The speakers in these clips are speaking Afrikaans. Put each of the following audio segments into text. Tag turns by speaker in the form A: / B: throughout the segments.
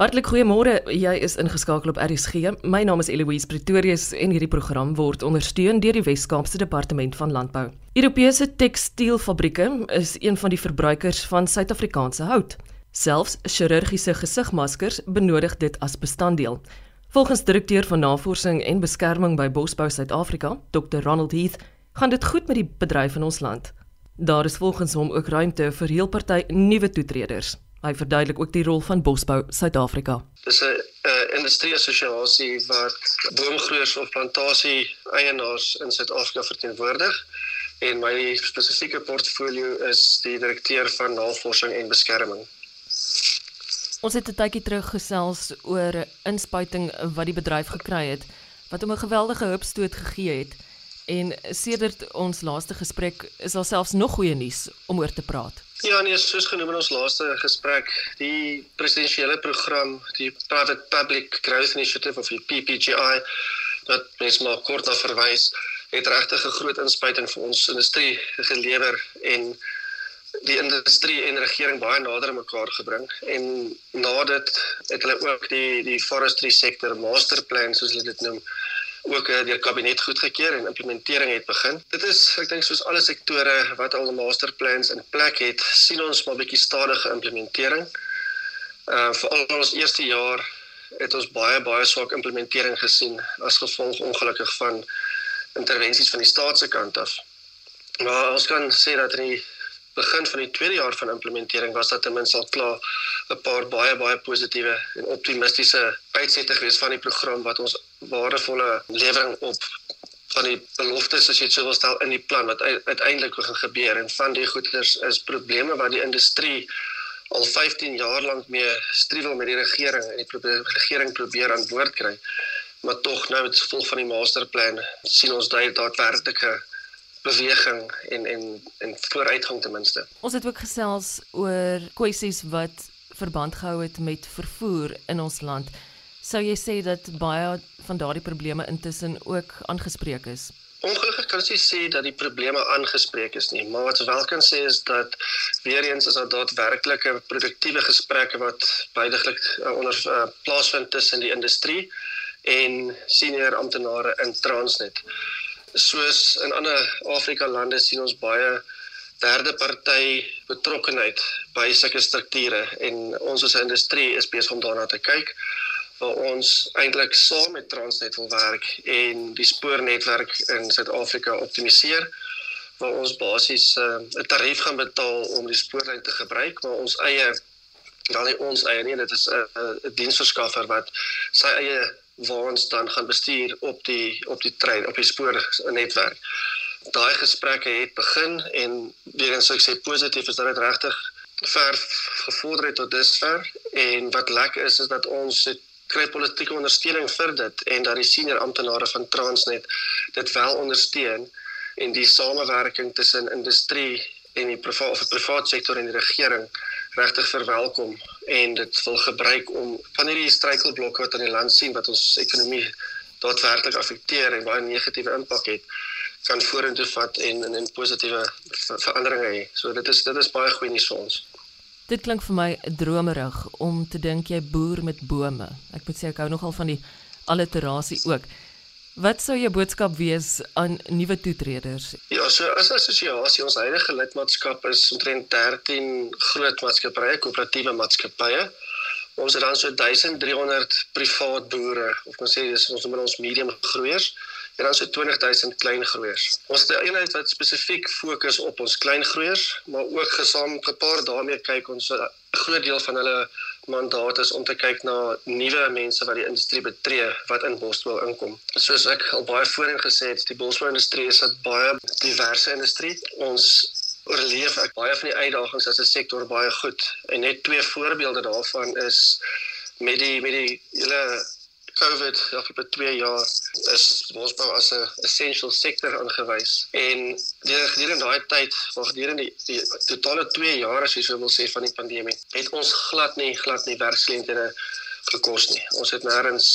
A: Hartlik goeiemôre. Jy is ingeskakel op RSG. My naam is Eloise Pretorius en hierdie program word ondersteun deur die Wes-Kaapse Departement van Landbou. Europese tekstielfabrieke is een van die verbruikers van Suid-Afrikaanse hout. Selfs chirurgiese gesigmaskers benodig dit as bestanddeel. Volgens direkteur van navorsing en beskerming by Bosbou Suid-Afrika, Dr. Ronald Heath, gaan dit goed met die bedryf in ons land. Daar is volgens hom ook ruimte vir heel party nuwe toetreders. Hy verduidelik ook die rol van Bosbou Suid-Afrika.
B: Dis 'n uh, industrie assosiasie wat boomgroeiers of plantasie eienaars in Suid-Afrika verteenwoordig en my spesifieke portfolio is die direkteur van navorsing en beskerming.
A: Ons het 'n tydjie terug gesels oor 'n inspuiting wat die bedryf gekry het wat hom 'n geweldige hupstoot gegee het en sedert ons laaste gesprek is daar selfs nog goeie nuus om oor te praat.
B: Ja, nee, soos genoem in ons laaste gesprek, die presidensiële program, die Private Public Growth Initiative of die PPGI wat mens maar kort na verwys, het regtig 'n groot inspuiting vir ons industrie gelewer en die industrie en regering baie nader mekaar gebring en na dit het hulle ook die die forestry sektor masterplan soos hulle dit noem ook uh, deur kabinet goedgekeur en implementering het begin. Dit is ek dink soos alle sektore wat al masterplans in plek het, sien ons maar bietjie stadige implementering. Uh veral ons eerste jaar het ons baie baie swak implementering gesien as gevolg ongelukkig van intervensies van die staat se kant af. Maar ons kan sê dat in die begin van die tweede jaar van implementering was dat ten minste al klaar 'n paar baie baie positiewe en optimistiese uitsette gewees van die program wat ons waardevolle lewering op van die beloftes as jy dit sou wil stel in die plan wat uiteindelik gaan gebeur. En van die goeders is probleme wat die industrie al 15 jaar lank mee struwel met die regering en die regering probeer aan boord kry. Maar tog nou met gevolg van die masterplan sien ons daai daadwerklike beweging en en en vooruitgang ten minste.
A: Ons het ook gesels oor kwessies wat verband gehou het met vervoer in ons land. Sou jy sê dat baie van daardie probleme intussen ook aangespreek is?
B: Ongelukkig kan jy sê dat die probleme aangespreek is nie, maar wat jy wel kan sê is dat weer eens is daar daadwerklike produktiewe gesprekke wat buidiglik uh, onder uh, plaasvind tussen die industrie en senior amptenare in Transnet. Soos in ander Afrika lande sien ons baie derde party betrokkenheid by sulke strukture en ons as 'n industrie is besig om daarna te kyk waar ons eintlik saam met Transnet wil werk en die spoornetwerk in Suid-Afrika optimaliseer waar ons basies eh, 'n uh, tarief gaan betaal om die spoorlyn te gebruik maar ons eie wel nie ons eie nie dit is 'n uh, 'n diensverskaffer wat sy eie waens dan gaan bestuur op die op die trein op die spoornetwerk. Daai gesprekke het begin en weer eens ek sê positief is dat dit regtig ver gevorder het tot dusver en wat lekker is is dat ons het kry politieke ondersteuning vir dit en dat die senior amptenare van Transnet dit wel ondersteun en die samewerking tussen industrie en die private of die private sektor en die regering regtig verwelkom en dit wil gebruik om van hierdie struikelblokke wat aan die land sien wat ons ekonomie daadwerklik affekteer en baie negatiewe impak het kan vorentoe vat en en, en positiewe veranderinge hê. So dit is dit is baie goeie nuus vir ons.
A: Dit klink vir my dromerig om te dink jy boer met bome. Ek moet sê ek hou nogal van die alliterasie ook. Wat sou jou boodskap wees aan nuwe toetreders?
B: Ja, so as assosiasie ons huidige lidmaatskap is omtrent 13 groot maatskappye, koöperatiewe maatskappye. Ons het dan so 1300 privaat boere of ons sê dis ons noem ons medium groeiers en dan so 20000 klein groeiers. Ons het 'n eenheid wat spesifiek fokus op ons klein groeiers, maar ook gesamentlik gepaard daarmee kyk ons 'n groot deel van hulle mandaat is om te kyk na nuwe mense wat die industrie betree wat in Bosbou inkom. Soos ek al baie voorheen gesê het, die Bosbou industrie is 'n baie diverse industrie. Ons oorleef ek baie van die uitdagings as 'n sektor baie goed. En net twee voorbeelde daarvan is met die met die hele COVID afgelope 2 jaar is bosbou as 'n essential sektor aangewys en gedurende daai tyd, waar gedurende die, die totale 2 jaar as jy sou wil sê van die pandemie, het ons glad nie glad nie werksgeleenthede gekos nie. Ons het nêrens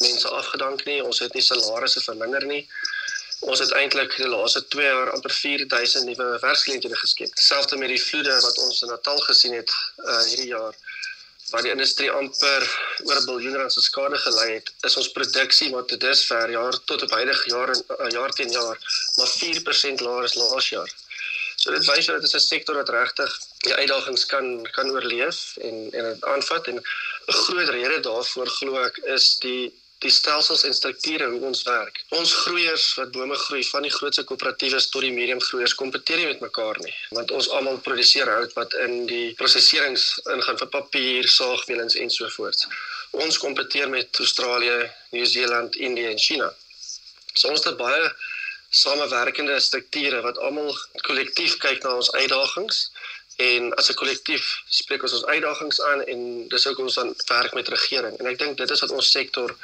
B: mense afgedank nie, ons het nie salarisse verminder nie. Ons het eintlik die laaste 2 jaar amper 4000 nuwe werksgeleenthede geskep. Selfs met die vloede wat ons in Natal gesien het uh hierdie jaar waar die industrie amper oor 'n biljoen rand se skade gelei het, is ons produksie wat tot dusver jaar tot op huidige jaar en uh, jaar teen jaar maar 4% laer as laas jaar. So dit wys dat dit is 'n sektor wat regtig die uitdagings kan kan oorleef en en dit aanvat en 'n groot rede daarvoor glo ek is die die stelsels en strukture hoe ons werk. Ons groeiers wat bome groei van die grootse koöperatiewe tot die medium groeiers kompeteer nie met mekaar nie, want ons almal produseer hout wat in die prosesserings ingaan vir papier, saagmeulens en so voort. Ons kompeteer met Australië, Nieu-Seeland, Indië en China. So ons het baie samewerkende strukture wat almal kollektief kyk na ons uitdagings en as 'n kollektief spreek ons ons uitdagings aan en dis ook ons dan werk met regering en ek dink dit is wat ons sektor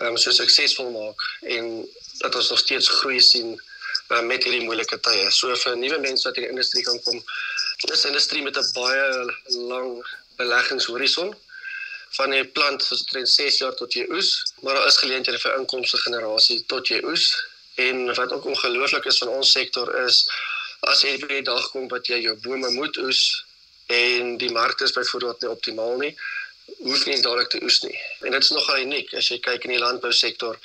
B: um, so suksesvol maak en dat ons nog steeds groei sien um, met hierdie moeilike tye. So vir nuwe mense wat in die industrie kan kom, dis 'n industrie met 'n baie lang beleggingshorison van jy plant soos dit 6 jaar tot jy oes, maar daar is geleenthede vir inkomste generasie tot jy oes En wat ook ongelooflik is van ons sektor is as jy by die dag kom wat jy jou bome moet oes en die mark is byvoorbeeld nie optimaal nie, hoef nie dadelik te oes nie. En dit is nogal uniek as jy kyk in die landbousektor.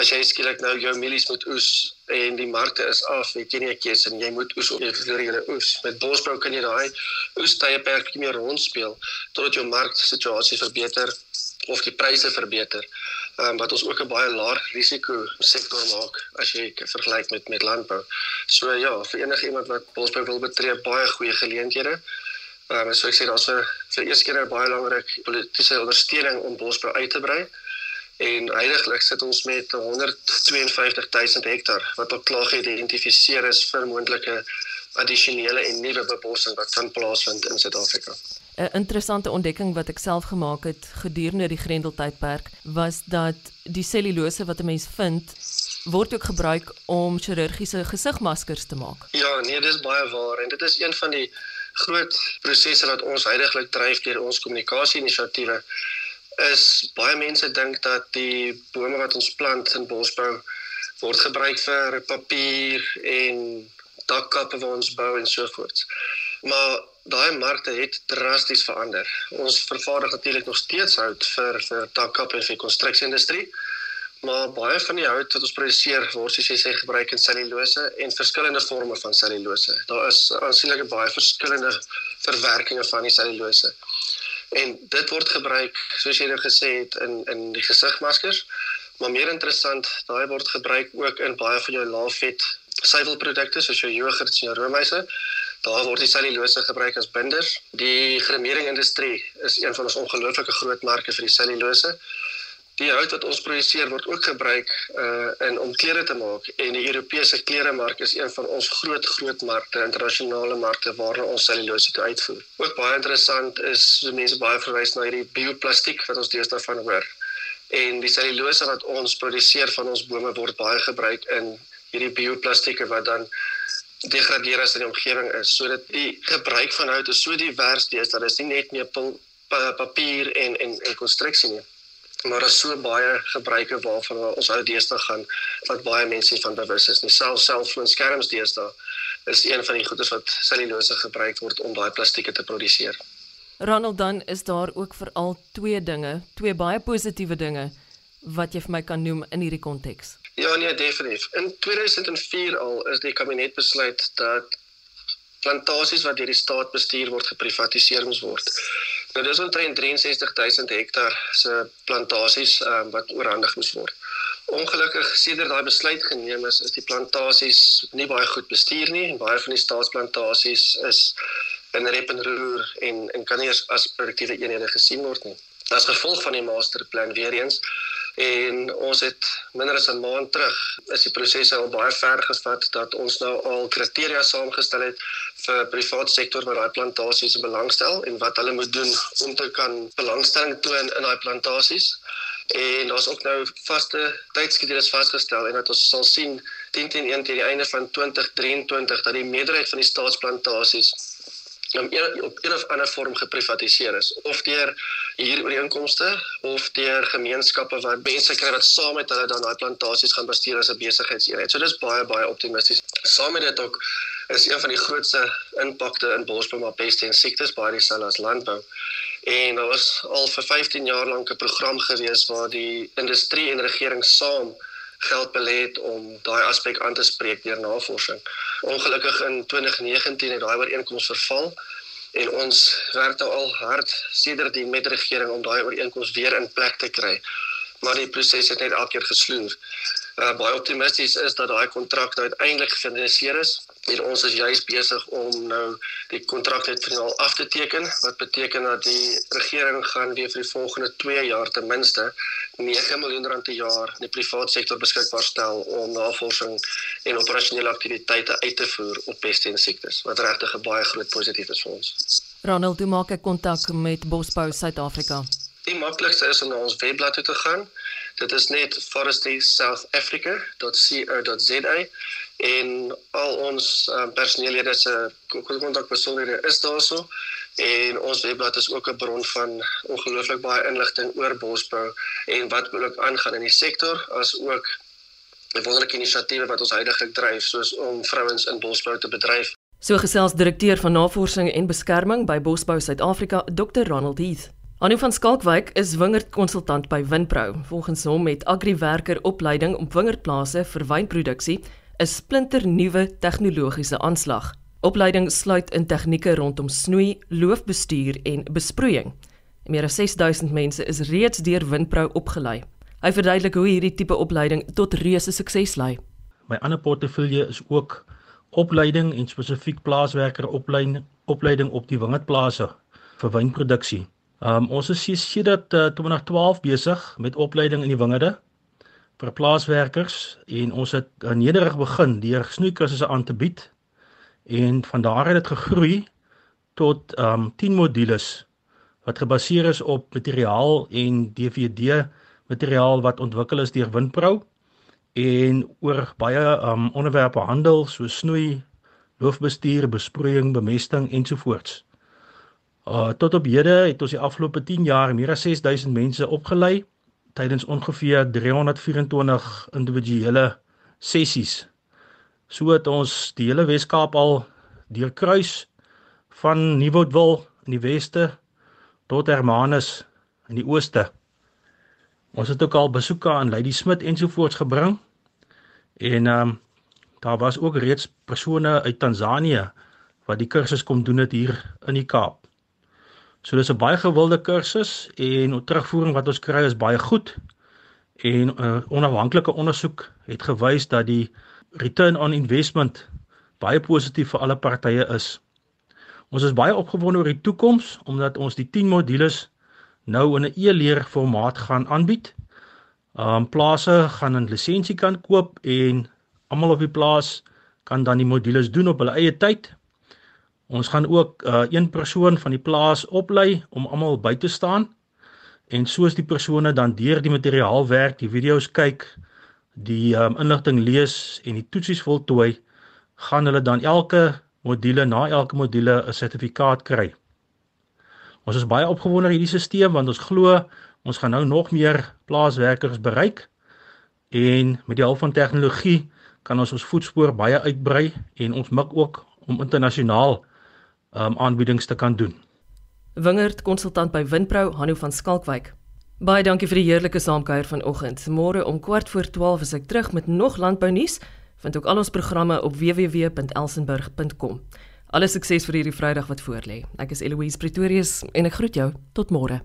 B: As jy skielik nou jou mielies moet oes en die markte is af, het jy nie 'n keuse en jy moet oes of jy vir julle oes. Met bosbou kan jy daai oestye perk meer rondspeel totdat jou marksituasie verbeter of die pryse verbeter um, wat ons ook 'n baie laer risiko sektor maak as jy vergelyk met met landbou. So ja, vir enige iemand wat bosbou wil betree, baie goeie geleenthede. Ehm um, so ek sê daar's vir vir eers keer 'n baie belangrik politieke ondersteuning om bosbou uit te brei. En heidaglik sit ons met 152000 hektaar wat al klaar geïdentifiseer is vir moontlike addisionele en nuwe bebossing wat kan plaasvind in Suid-Afrika.
A: 'n interessante ontdekking wat ek self gemaak het gedurende die Grendeltydperk was dat die selulose wat 'n mens vind word ook gebruik om chirurgiese gesigmaskers te maak.
B: Ja, nee, dis baie waar en dit is een van die groot prosesse wat ons heidaglik dryf deur ons kommunikasie-inisiatiewe is baie mense dink dat die bome wat ons plant in bosbou word gebruik vir papier en dakkappe waar ons bou en so voort. Maar daai markte het drasties verander. Ons vervaardig natuurlik nog steeds hout vir vir takkap en vir konstruksieindustrie. Maar baie van die hout wat ons produseer word soos jy sê gebruik in selulose en verskillende forme van selulose. Daar is aansienlik baie verskillende verwerkings van die selulose. En dit word gebruik soos jy nou gesê het in in die gesigmaskers. Maar meer interessant, daai word gebruik ook in baie van jou laafvet suiwelprodukte soos jou jogurts en jou roomyse Daar word die selulose gebruik as binders. Die gremering-industrie is een van ons ongelooflike groot marke vir die selulose. Die hout wat ons produseer word ook gebruik uh in om klere te maak en die Europese kleremark is een van ons groot groot markte, internasionale markte waar ons selulose toe uitvoer. Ook baie interessant is so mense baie verwys na hierdie bioplastiek wat ons deesdae van hoor. En die selulose wat ons produseer van ons bome word baie gebruik in hierdie bioplastieke wat dan degradeer as in die omgewing is. So dat die gebruik van hout is so divers deesdae dit nie net meer pa papier en en en konstruksie nie. Maar daar is so baie gebruike waarvan ons ou deesdae gaan wat baie mense van bewus is. Nie self selfoon skerms deesdae is een van die goederes wat selulose gebruik word om daai plastieke te produseer.
A: Ronald dan is daar ook veral twee dinge, twee baie positiewe dinge wat jy vir my kan noem in hierdie konteks.
B: Ja nee, definitief. In 2004 al is die kabinet besluit dat plantasies wat deur die staat bestuur word geprivatiseer moes word. Nou dis omtrent 63000 hektaar se plantasies um, wat oorhandig moes word. Ongelukkig sedert daai besluit geneem is, is die plantasies nie baie goed bestuur nie en baie van die staatsplantasies is in rep en roer en en kan nie as produktiewe eenhede gesien word nie. As gevolg van die masterplan weer eens en ons het minder as 'n maand terug is die prosesse al baie ver gevat dat ons nou al kriteria saamgestel het vir private sektor wat daai plantasies belangstel en wat hulle moet doen om te kan belangstelling toon in daai plantasies. En daar's ook nou vaste tydskedules vasgestel en dat ons sal sien 10 teen 1 teen die einde van 2023 dat die meerderheid van die staatsplantasies om een, op een of ander vorm geprivatiseer is of deur huurooreenkomste of deur gemeenskappe wat mense kry wat saam met hulle dan daai plantasies gaan bestuur as 'n besigheidseenheid. So dis baie baie optimisties. Saam met dit ook is een van die grootste impakte in bosbou maar peste en siektes baie dieselfde as landbou En daar was al vir 15 jaar lank 'n program gewees waar die industrie en regering saam geld belê het om daai aspek aan te spreek deur navorsing. Ongelukkig in 2019 het daai ooreenkoms verval en ons werk nou al hard sedertdien met die regering om daai ooreenkoms weer in plek te kry. Maar die proses het net elke keer gesloer. Uh, baie optimisties is dat daai kontrak nou uiteindelik gefinaliseer is en ons is juis besig om nou die kontrak net finaal af te teken wat beteken dat die regering gaan weer vir die volgende 2 jaar ten minste 9 miljoen rand per jaar in die private sektor beskikbaar stel om navorsing en operasionele aktiwiteite uit te voer op peste en siektes wat regtig 'n baie groot positief is vir ons.
A: Ronald, hoe maak ek kontak met Bosbou Suid-Afrika?
B: Die maklikste is om na ons webblad toe te gaan. Dit is net forestySouthAfrica.co.za en al ons um, personeellede se kontakbesonderhede is daarso en ons webblad is ook 'n bron van ongelooflik baie inligting oor bosbou en wat ook aangaan in die sektor as ook wonderlike inisiatiewe wat ons heidaglik dryf soos om vrouens in bosbou te bedryf.
A: So gesels direkteur van navorsing en beskerming by Bosbou Suid-Afrika, Dr. Ronald Heath. Anu van Skalkwyk is wingerdkonsultant by Winpro. Volgens hom het agriwerker opleiding op wingerdplase vir wynproduksie 'n splinternuwe tegnologiese aanslag. Opleiding sluit in tegnieke rondom snoei, loofbestuur en besproeiing. Meer as 6000 mense is reeds deur Winpro opgelei. Hy verduidelik hoe hierdie tipe opleiding tot reuse sukses lei.
C: My ander portefeulje is ook opleiding en spesifiek plaaswerker opleiding opleiding op die wingerdplase vir wynproduksie. Um ons is sedert uh, 2012 besig met opleiding in die wingerde vir plaaswerkers en ons het uh, nederig begin deur snoeikursusse aan te bied en van daar het dit gegroei tot um 10 modules wat gebaseer is op materiaal en DVD materiaal wat ontwikkel is deur Winpro en oor baie um onderwerpe handel soos snoei, loofbestuur, besproeiing, bemesting ensovoorts. Uh tot op hede het ons die afgelope 10 jaar meer as 6000 mense opgelei tydens ongeveer 324 individuele sessies. So het ons die hele Wes-Kaap al deurkruis van Nieuwoudtville in die weste tot Hermanus in die ooste. Ons het ook al besoeke aan Lady Smit ensovoorts gebring. En ehm um, daar was ook reeds persone uit Tansanië wat die kursus kom doen het hier in die Kaap. So dis 'n baie gewilde kursus en terugvoering wat ons kry is baie goed. En 'n uh, onafhanklike ondersoek het gewys dat die return on investment baie positief vir alle partye is. Ons is baie opgewonde oor die toekoms omdat ons die 10 modules nou in 'n e-leer formaat gaan aanbied. Um plase gaan 'n lisensie kan koop en almal op die plaas kan dan die modules doen op hulle eie tyd Ons gaan ook uh, een persoon van die plaas oplei om almal by te staan en soos die persone dan deur die materiaal werk, die video's kyk, die um, inligting lees en die toetsies voltooi, gaan hulle dan elke module na elke module 'n sertifikaat kry. Ons is baie opgewonde oor hierdie stelsel want ons glo ons gaan nou nog meer plaaswerkers bereik en met die hulp van tegnologie kan ons ons voetspoor baie uitbrei en ons mik ook om internasionaal um, aanbiedings te kan doen.
A: Wingerd konsultant by Winpro Hanu van Skalkwyk. Baie dankie vir die heerlike saamkuier vanoggend. Môre om kwart voor 12 is ek terug met nog landbou nuus. Vind ook al ons programme op www.elsenburg.com. Alle sukses vir hierdie Vrydag wat voorlê. Ek is Eloise Pretorius en ek groet jou tot môre.